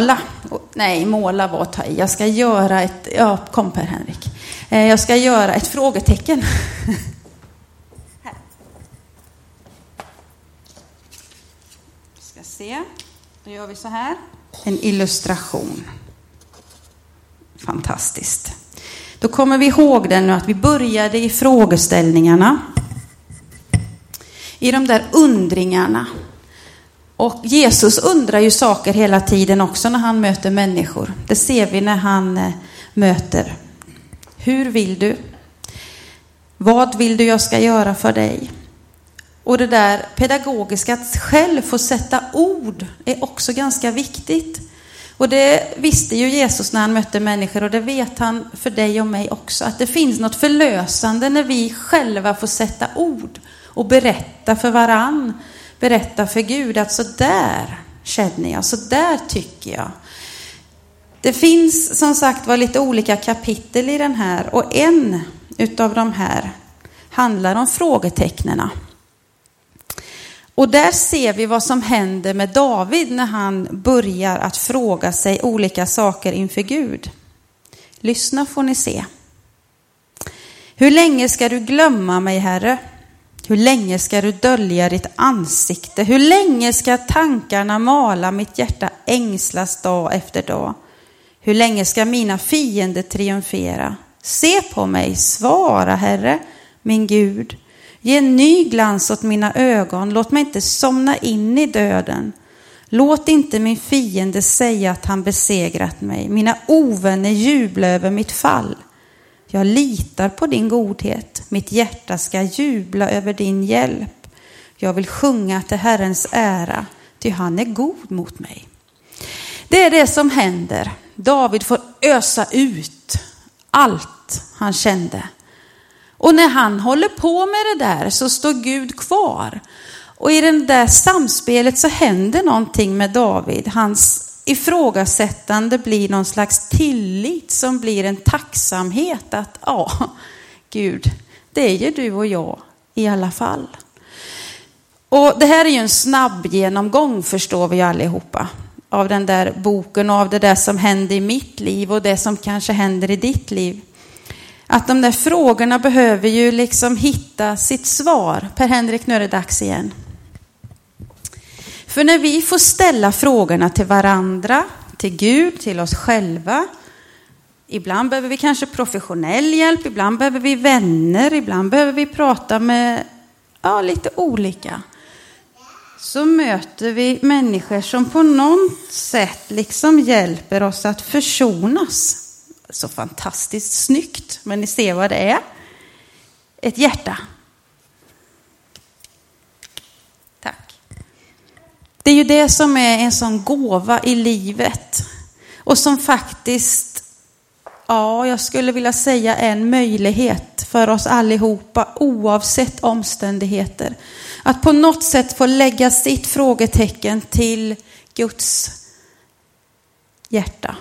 måla. Nej, måla var att ta i. Jag ska göra ett, ja, kom Per Henrik. Eh, jag ska göra ett frågetecken. Här. Ska se. Då gör vi så här. En illustration. Fantastiskt. Då kommer vi ihåg den nu att vi började i frågeställningarna. I de där undringarna. Och Jesus undrar ju saker hela tiden också när han möter människor. Det ser vi när han eh, möter. Hur vill du? Vad vill du jag ska göra för dig? Och det där pedagogiska, att själv få sätta ord, är också ganska viktigt. Och det visste ju Jesus när han mötte människor och det vet han för dig och mig också. Att det finns något förlösande när vi själva får sätta ord och berätta för varann. Berätta för Gud att så där känner jag, så där tycker jag. Det finns som sagt var lite olika kapitel i den här och en utav de här handlar om frågetecknena. Och där ser vi vad som händer med David när han börjar att fråga sig olika saker inför Gud. Lyssna får ni se. Hur länge ska du glömma mig, Herre? Hur länge ska du dölja ditt ansikte? Hur länge ska tankarna mala mitt hjärta ängslas dag efter dag? Hur länge ska mina fiender triumfera? Se på mig, svara Herre, min Gud. Ge en ny glans åt mina ögon, låt mig inte somna in i döden. Låt inte min fiende säga att han besegrat mig, mina ovänner jubla över mitt fall. Jag litar på din godhet, mitt hjärta ska jubla över din hjälp. Jag vill sjunga till Herrens ära, ty han är god mot mig. Det är det som händer. David får ösa ut allt han kände. Och när han håller på med det där så står Gud kvar. Och i det där samspelet så händer någonting med David. Hans ifrågasättande blir någon slags tillit som blir en tacksamhet att ja, Gud, det är ju du och jag i alla fall. Och det här är ju en snabb genomgång förstår vi allihopa av den där boken och av det där som händer i mitt liv och det som kanske händer i ditt liv. Att de där frågorna behöver ju liksom hitta sitt svar. Per-Henrik, nu är det dags igen. För när vi får ställa frågorna till varandra, till Gud, till oss själva. Ibland behöver vi kanske professionell hjälp, ibland behöver vi vänner, ibland behöver vi prata med ja, lite olika. Så möter vi människor som på något sätt liksom hjälper oss att försonas. Så fantastiskt snyggt, men ni ser vad det är. Ett hjärta Det är ju det som är en sån gåva i livet och som faktiskt, ja, jag skulle vilja säga en möjlighet för oss allihopa oavsett omständigheter. Att på något sätt få lägga sitt frågetecken till Guds hjärta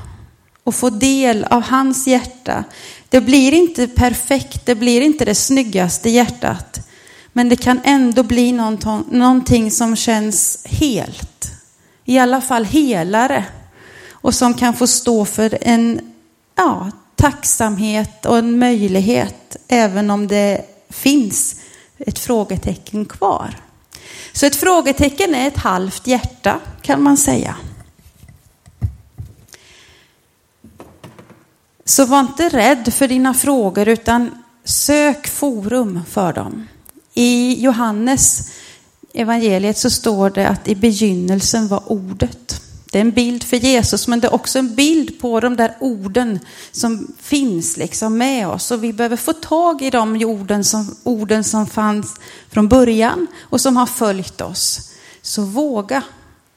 och få del av hans hjärta. Det blir inte perfekt, det blir inte det snyggaste hjärtat. Men det kan ändå bli någonting som känns helt. I alla fall helare. Och som kan få stå för en ja, tacksamhet och en möjlighet. Även om det finns ett frågetecken kvar. Så ett frågetecken är ett halvt hjärta kan man säga. Så var inte rädd för dina frågor utan sök forum för dem. I Johannes evangeliet så står det att i begynnelsen var ordet. Det är en bild för Jesus, men det är också en bild på de där orden som finns liksom med oss. Och vi behöver få tag i de orden som, orden som fanns från början och som har följt oss. Så våga,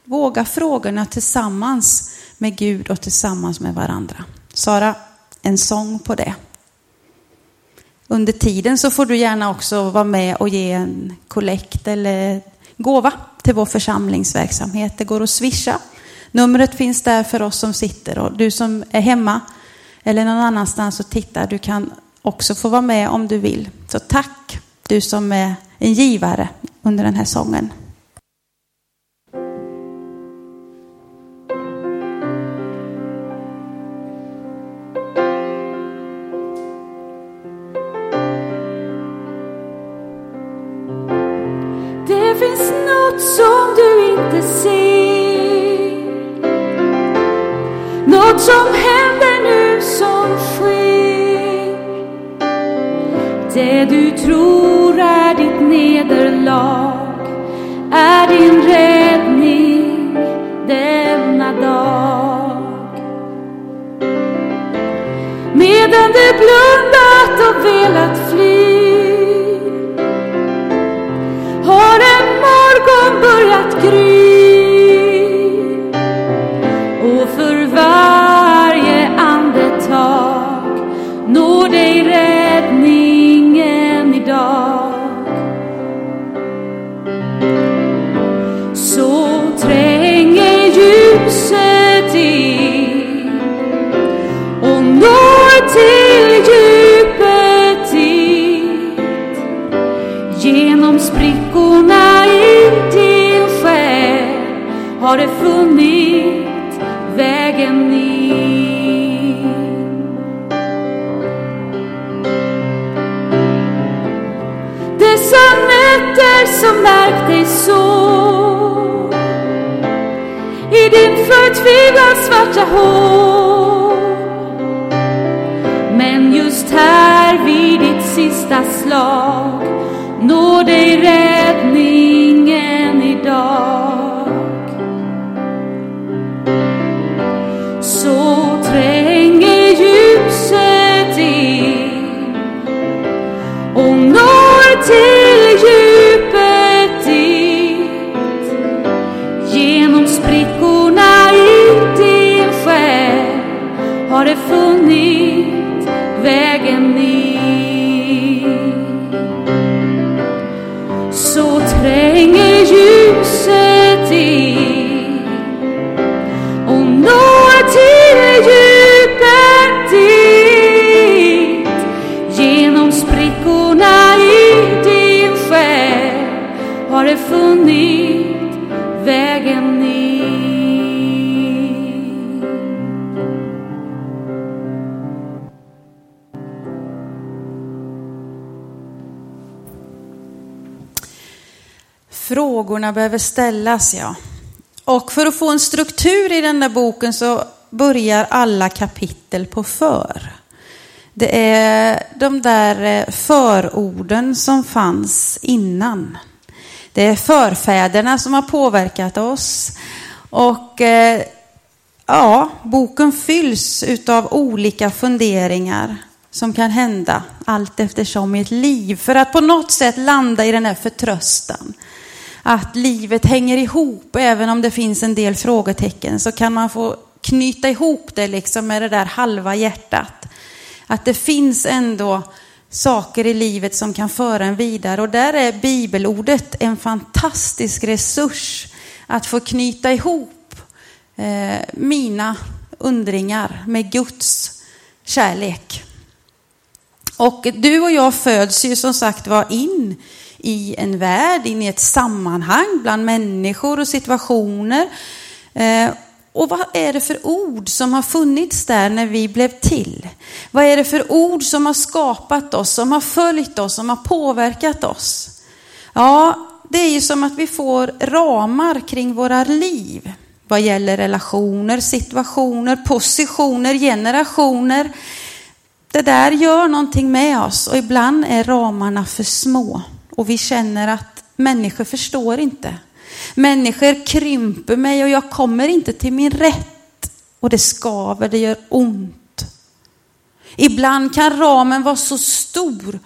våga frågorna tillsammans med Gud och tillsammans med varandra. Sara, en sång på det under tiden så får du gärna också vara med och ge en kollekt eller gåva till vår församlingsverksamhet. Det går att swisha. Numret finns där för oss som sitter och du som är hemma eller någon annanstans och tittar, du kan också få vara med om du vill. Så tack du som är en givare under den här sången. feel som märkt dig så. I din förtvivlan svarta hår. Men just här vid ditt sista slag når dig rätt. Frågorna behöver ställas, ja. Och för att få en struktur i den där boken så börjar alla kapitel på för. Det är de där eh, förorden som fanns innan. Det är förfäderna som har påverkat oss. Och eh, ja, boken fylls utav olika funderingar som kan hända allt eftersom i ett liv. För att på något sätt landa i den här förtröstan. Att livet hänger ihop, även om det finns en del frågetecken, så kan man få knyta ihop det liksom med det där halva hjärtat. Att det finns ändå saker i livet som kan föra en vidare. Och där är bibelordet en fantastisk resurs. Att få knyta ihop eh, mina undringar med Guds kärlek. Och du och jag föds ju som sagt var in i en värld, in i ett sammanhang bland människor och situationer. Eh, och vad är det för ord som har funnits där när vi blev till? Vad är det för ord som har skapat oss, som har följt oss, som har påverkat oss? Ja, det är ju som att vi får ramar kring våra liv vad gäller relationer, situationer, positioner, generationer. Det där gör någonting med oss och ibland är ramarna för små och vi känner att människor förstår inte. Människor krymper mig och jag kommer inte till min rätt. Och det skaver, det gör ont. Ibland kan ramen vara så stor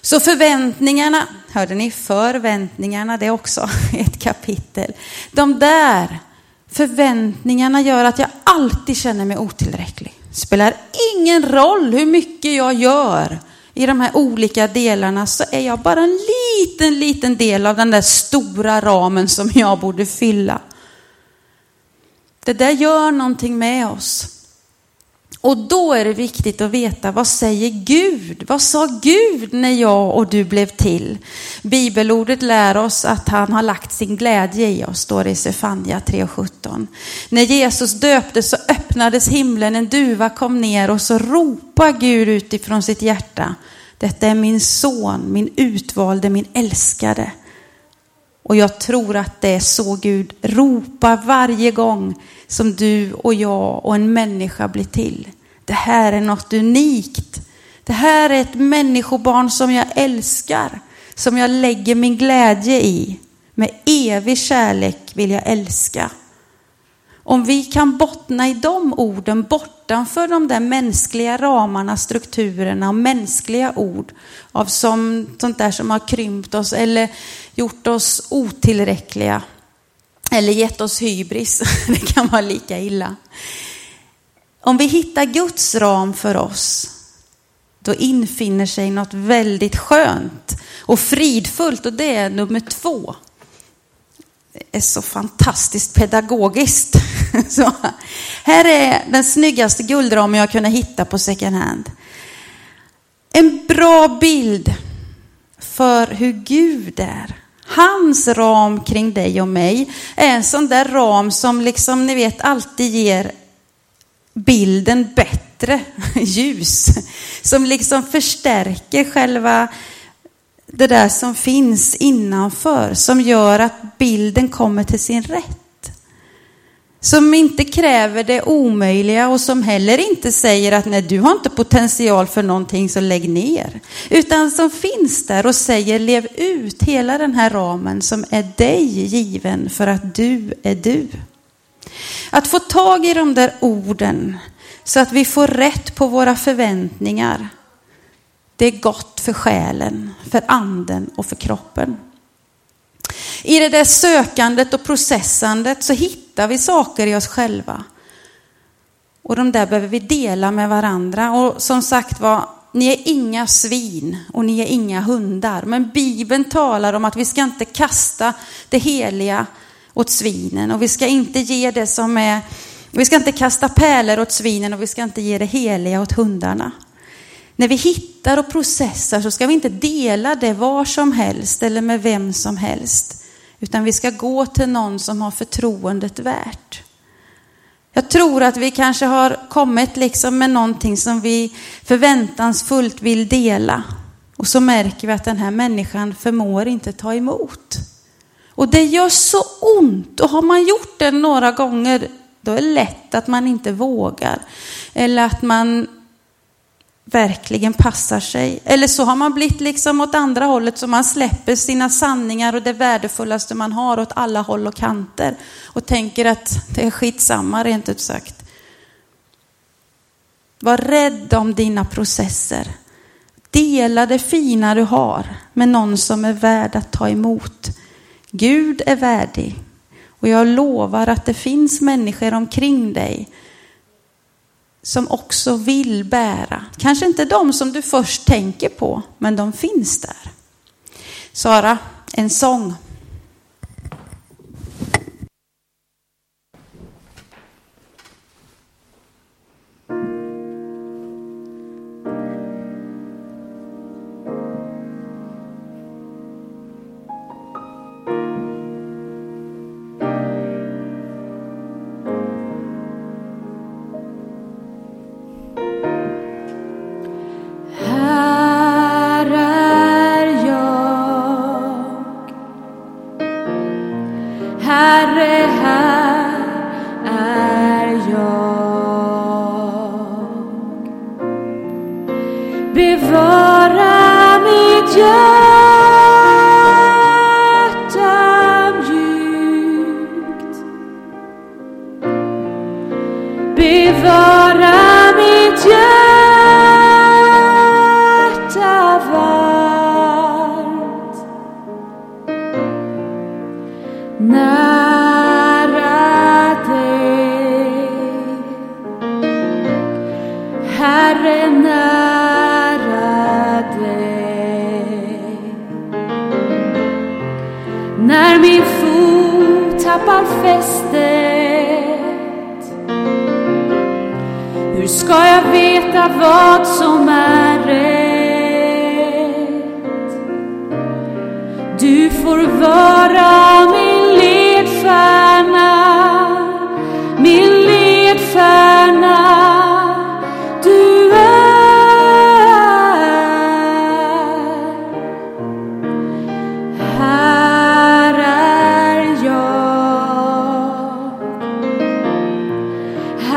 så förväntningarna, hörde ni förväntningarna, det är också ett kapitel. De där förväntningarna gör att jag alltid känner mig otillräcklig. Spelar ingen roll hur mycket jag gör i de här olika delarna så är jag bara en liten, liten del av den där stora ramen som jag borde fylla. Det där gör någonting med oss. Och då är det viktigt att veta vad säger Gud? Vad sa Gud när jag och du blev till? Bibelordet lär oss att han har lagt sin glädje i oss, står det i Sefania 3.17. När Jesus döptes så öppnades himlen, en duva kom ner och så ropade Gud utifrån sitt hjärta. Detta är min son, min utvalde, min älskade. Och jag tror att det är så Gud ropar varje gång som du och jag och en människa blir till. Det här är något unikt. Det här är ett människobarn som jag älskar, som jag lägger min glädje i. Med evig kärlek vill jag älska. Om vi kan bottna i de orden bortanför de där mänskliga ramarna, strukturerna och mänskliga ord av som, sånt där som har krympt oss eller gjort oss otillräckliga eller gett oss hybris. Det kan vara lika illa. Om vi hittar Guds ram för oss, då infinner sig något väldigt skönt och fridfullt och det är nummer två Det är så fantastiskt pedagogiskt. Så, här är den snyggaste guldramen jag kunde hitta på second hand. En bra bild för hur Gud är. Hans ram kring dig och mig är en sån där ram som liksom ni vet alltid ger bilden bättre ljus. Som liksom förstärker själva det där som finns innanför som gör att bilden kommer till sin rätt. Som inte kräver det omöjliga och som heller inte säger att nej, du har inte potential för någonting så lägg ner. Utan som finns där och säger lev ut hela den här ramen som är dig given för att du är du. Att få tag i de där orden så att vi får rätt på våra förväntningar det är gott för själen, för anden och för kroppen. I det där sökandet och processandet så hittar vi saker i oss själva. Och de där behöver vi dela med varandra. Och som sagt var, ni är inga svin och ni är inga hundar. Men Bibeln talar om att vi ska inte kasta det heliga åt svinen och vi ska inte ge det som är, vi ska inte kasta pärlor åt svinen och vi ska inte ge det heliga åt hundarna. När vi hittar och processar så ska vi inte dela det var som helst eller med vem som helst. Utan vi ska gå till någon som har förtroendet värt. Jag tror att vi kanske har kommit liksom med någonting som vi förväntansfullt vill dela. Och så märker vi att den här människan förmår inte ta emot. Och det gör så ont. Och har man gjort det några gånger, då är det lätt att man inte vågar. Eller att man verkligen passar sig. Eller så har man blivit liksom åt andra hållet så man släpper sina sanningar och det värdefullaste man har åt alla håll och kanter och tänker att det är skitsamma rent ut sagt. Var rädd om dina processer. Dela det fina du har med någon som är värd att ta emot. Gud är värdig och jag lovar att det finns människor omkring dig som också vill bära. Kanske inte de som du först tänker på, men de finns där. Sara, en sång.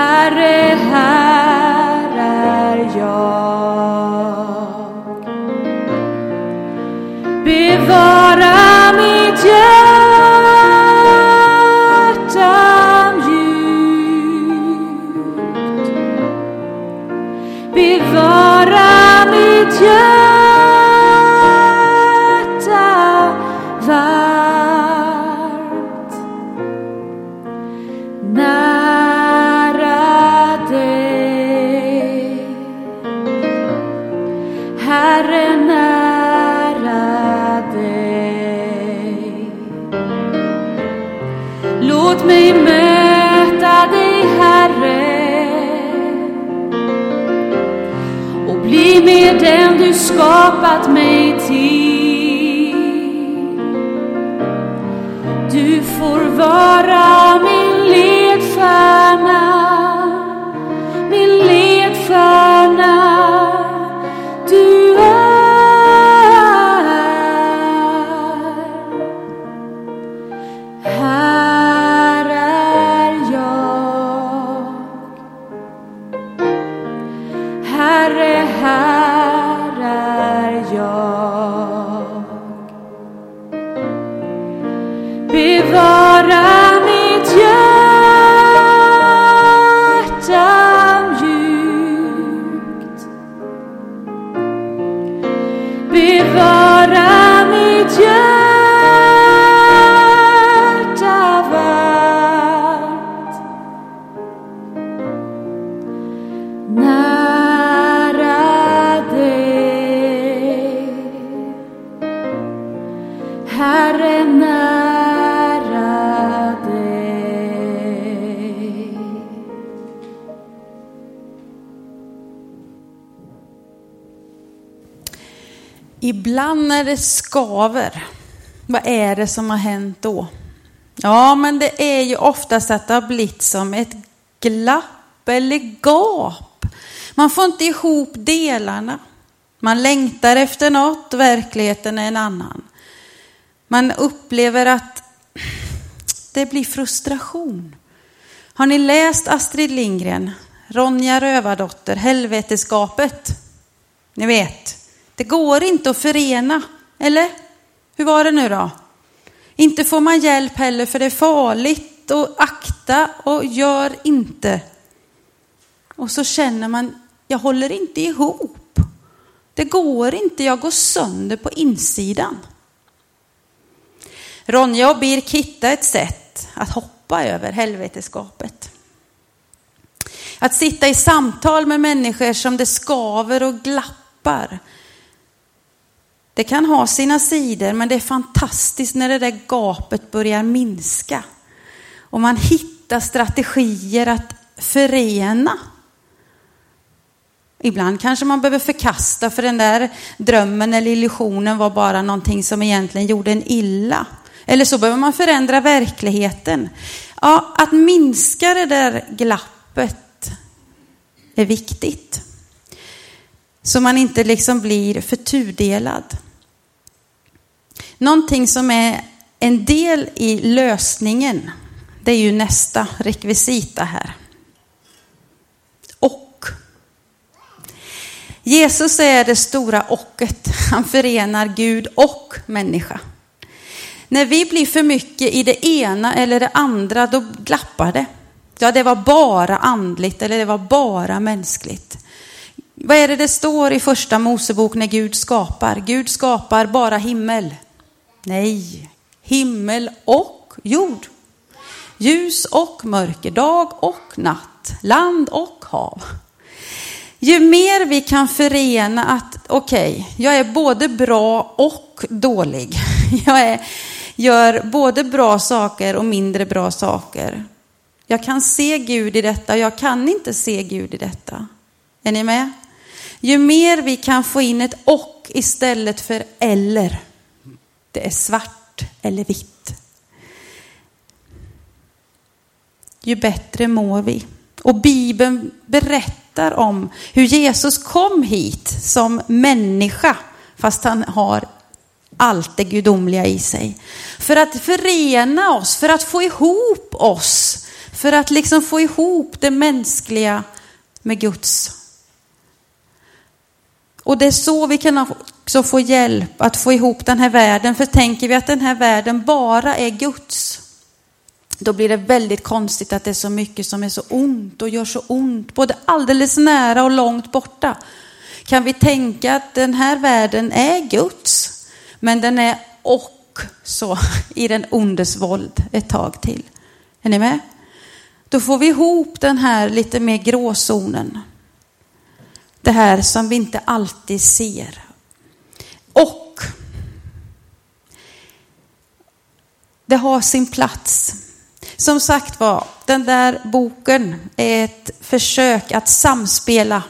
Herre, här får vara. Ibland när det skaver, vad är det som har hänt då? Ja, men det är ju oftast att det har blivit som ett glapp eller gap. Man får inte ihop delarna. Man längtar efter något, verkligheten är en annan. Man upplever att det blir frustration. Har ni läst Astrid Lindgren, Ronja Rövardotter, Helveteskapet? Ni vet, det går inte att förena, eller? Hur var det nu då? Inte får man hjälp heller för det är farligt och akta och gör inte. Och så känner man, jag håller inte ihop. Det går inte, jag går sönder på insidan. Ronja och Birk hittade ett sätt att hoppa över helveteskapet. Att sitta i samtal med människor som det skaver och glappar. Det kan ha sina sidor, men det är fantastiskt när det där gapet börjar minska. Och man hittar strategier att förena. Ibland kanske man behöver förkasta för den där drömmen eller illusionen var bara någonting som egentligen gjorde en illa. Eller så behöver man förändra verkligheten. Ja, att minska det där glappet är viktigt. Så man inte liksom blir för tudelad. Någonting som är en del i lösningen, det är ju nästa rekvisita här. Och. Jesus är det stora ochet. Han förenar Gud och människa. När vi blir för mycket i det ena eller det andra, då glappar det. Ja, det var bara andligt eller det var bara mänskligt. Vad är det det står i första Mosebok när Gud skapar? Gud skapar bara himmel. Nej, himmel och jord. Ljus och mörker, dag och natt, land och hav. Ju mer vi kan förena att okej, okay, jag är både bra och dålig. Jag är, gör både bra saker och mindre bra saker. Jag kan se Gud i detta och jag kan inte se Gud i detta. Är ni med? Ju mer vi kan få in ett och istället för eller. Det är svart eller vitt. Ju bättre mår vi. Och Bibeln berättar om hur Jesus kom hit som människa, fast han har allt det gudomliga i sig. För att förena oss, för att få ihop oss, För att liksom få ihop det mänskliga med Guds. Och det är så vi kan också få hjälp att få ihop den här världen. För tänker vi att den här världen bara är Guds, då blir det väldigt konstigt att det är så mycket som är så ont och gör så ont, både alldeles nära och långt borta. Kan vi tänka att den här världen är Guds, men den är också i den ondes våld ett tag till. Är ni med? Då får vi ihop den här lite mer gråzonen. Det här som vi inte alltid ser. Och det har sin plats. Som sagt var, den där boken är ett försök att samspela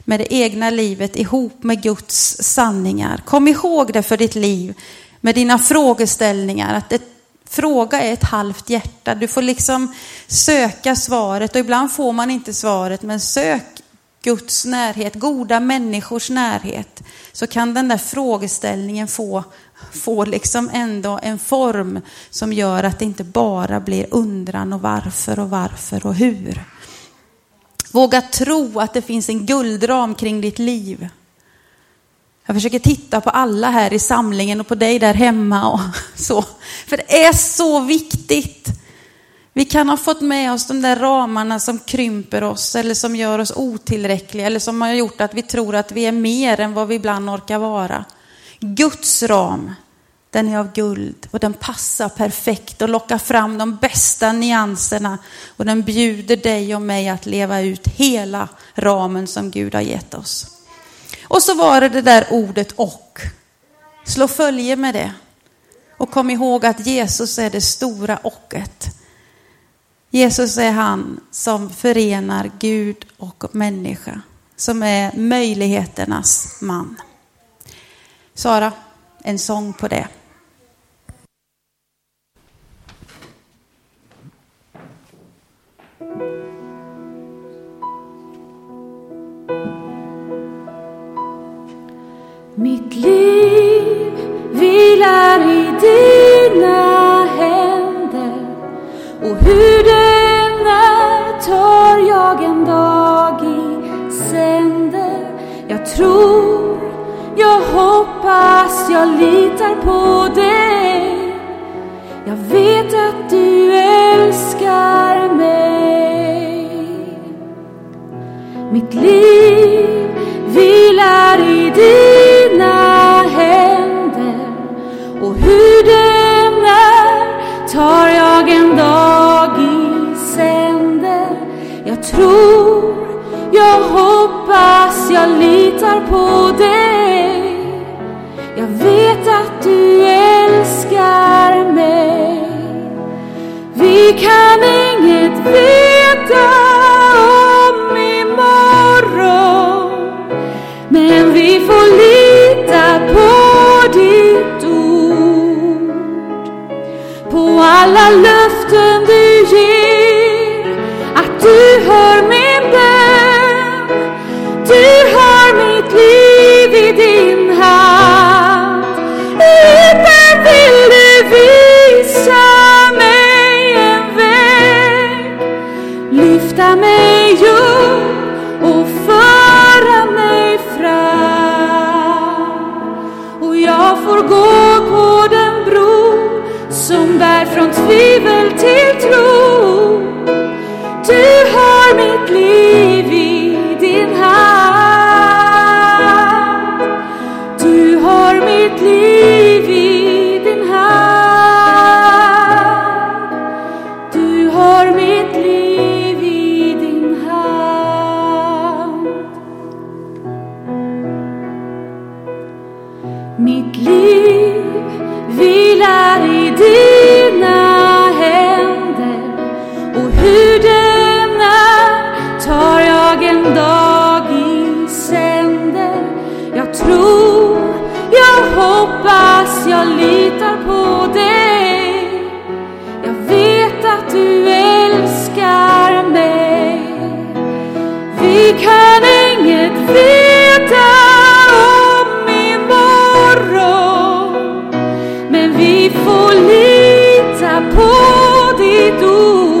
med det egna livet ihop med Guds sanningar. Kom ihåg det för ditt liv med dina frågeställningar. Att ett fråga är ett halvt hjärta. Du får liksom söka svaret och ibland får man inte svaret men sök Guds närhet, goda människors närhet så kan den där frågeställningen få, få liksom ändå en form som gör att det inte bara blir undran och varför och varför och hur. Våga tro att det finns en guldram kring ditt liv. Jag försöker titta på alla här i samlingen och på dig där hemma och så. För det är så viktigt. Vi kan ha fått med oss de där ramarna som krymper oss eller som gör oss otillräckliga eller som har gjort att vi tror att vi är mer än vad vi ibland orkar vara. Guds ram, den är av guld och den passar perfekt och lockar fram de bästa nyanserna och den bjuder dig och mig att leva ut hela ramen som Gud har gett oss. Och så var det det där ordet och. Slå följe med det. Och kom ihåg att Jesus är det stora ochet. Jesus är han som förenar Gud och människa. Som är möjligheternas man. Sara, en sång på det. Mitt liv litar på dig. Jag vet att du älskar mig. Mitt liv vilar i dina händer och hur den är tar jag en dag i sänder. Jag tror, jag hoppas, jag litar på dig. Vi kan inget veta om imorgon men vi får lita på ditt ord. På alla löften du ger, men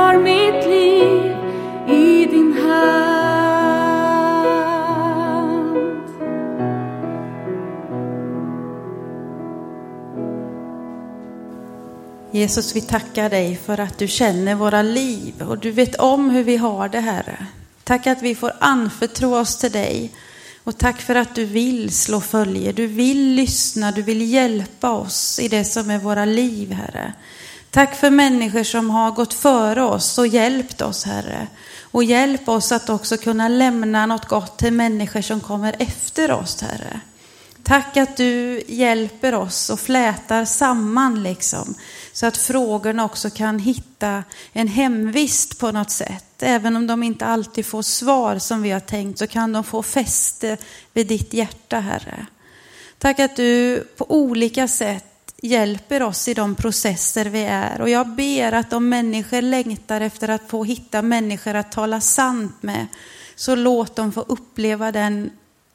har mitt liv i din hand. Jesus, vi tackar dig för att du känner våra liv och du vet om hur vi har det, Herre. Tack att vi får anförtro oss till dig. Och tack för att du vill slå följe, du vill lyssna, du vill hjälpa oss i det som är våra liv, Herre. Tack för människor som har gått före oss och hjälpt oss, Herre. Och hjälp oss att också kunna lämna något gott till människor som kommer efter oss, Herre. Tack att du hjälper oss och flätar samman liksom. Så att frågorna också kan hitta en hemvist på något sätt. Även om de inte alltid får svar som vi har tänkt så kan de få fäste vid ditt hjärta, Herre. Tack att du på olika sätt hjälper oss i de processer vi är. Och jag ber att om människor längtar efter att få hitta människor att tala sant med, så låt dem få uppleva den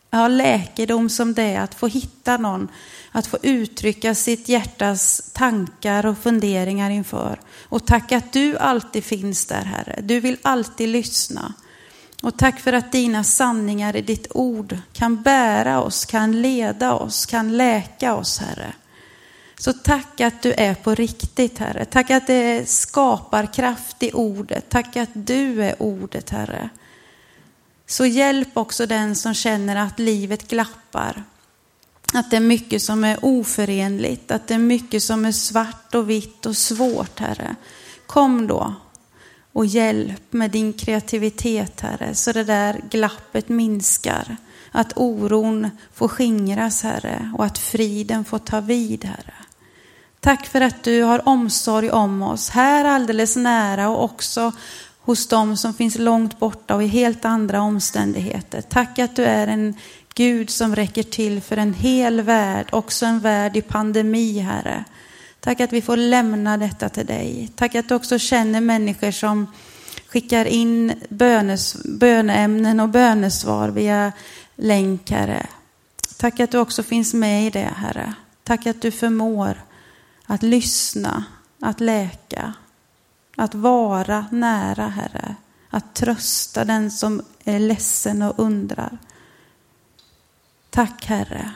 ja, läkedom som det är att få hitta någon, att få uttrycka sitt hjärtas tankar och funderingar inför. Och tack att du alltid finns där, Herre. Du vill alltid lyssna. Och tack för att dina sanningar i ditt ord kan bära oss, kan leda oss, kan läka oss, Herre. Så tack att du är på riktigt, Herre. Tack att det skapar kraft i ordet. Tack att du är ordet, Herre. Så hjälp också den som känner att livet glappar. Att det är mycket som är oförenligt, att det är mycket som är svart och vitt och svårt, Herre. Kom då och hjälp med din kreativitet, Herre, så det där glappet minskar. Att oron får skingras, Herre, och att friden får ta vid, Herre. Tack för att du har omsorg om oss, här alldeles nära och också hos dem som finns långt borta och i helt andra omständigheter. Tack att du är en Gud som räcker till för en hel värld, också en värld i pandemi, Herre. Tack att vi får lämna detta till dig. Tack att du också känner människor som skickar in bönes, böneämnen och bönesvar via länk, Herre. Tack att du också finns med i det, Herre. Tack att du förmår att lyssna, att läka, att vara nära, Herre. Att trösta den som är ledsen och undrar. Tack, Herre.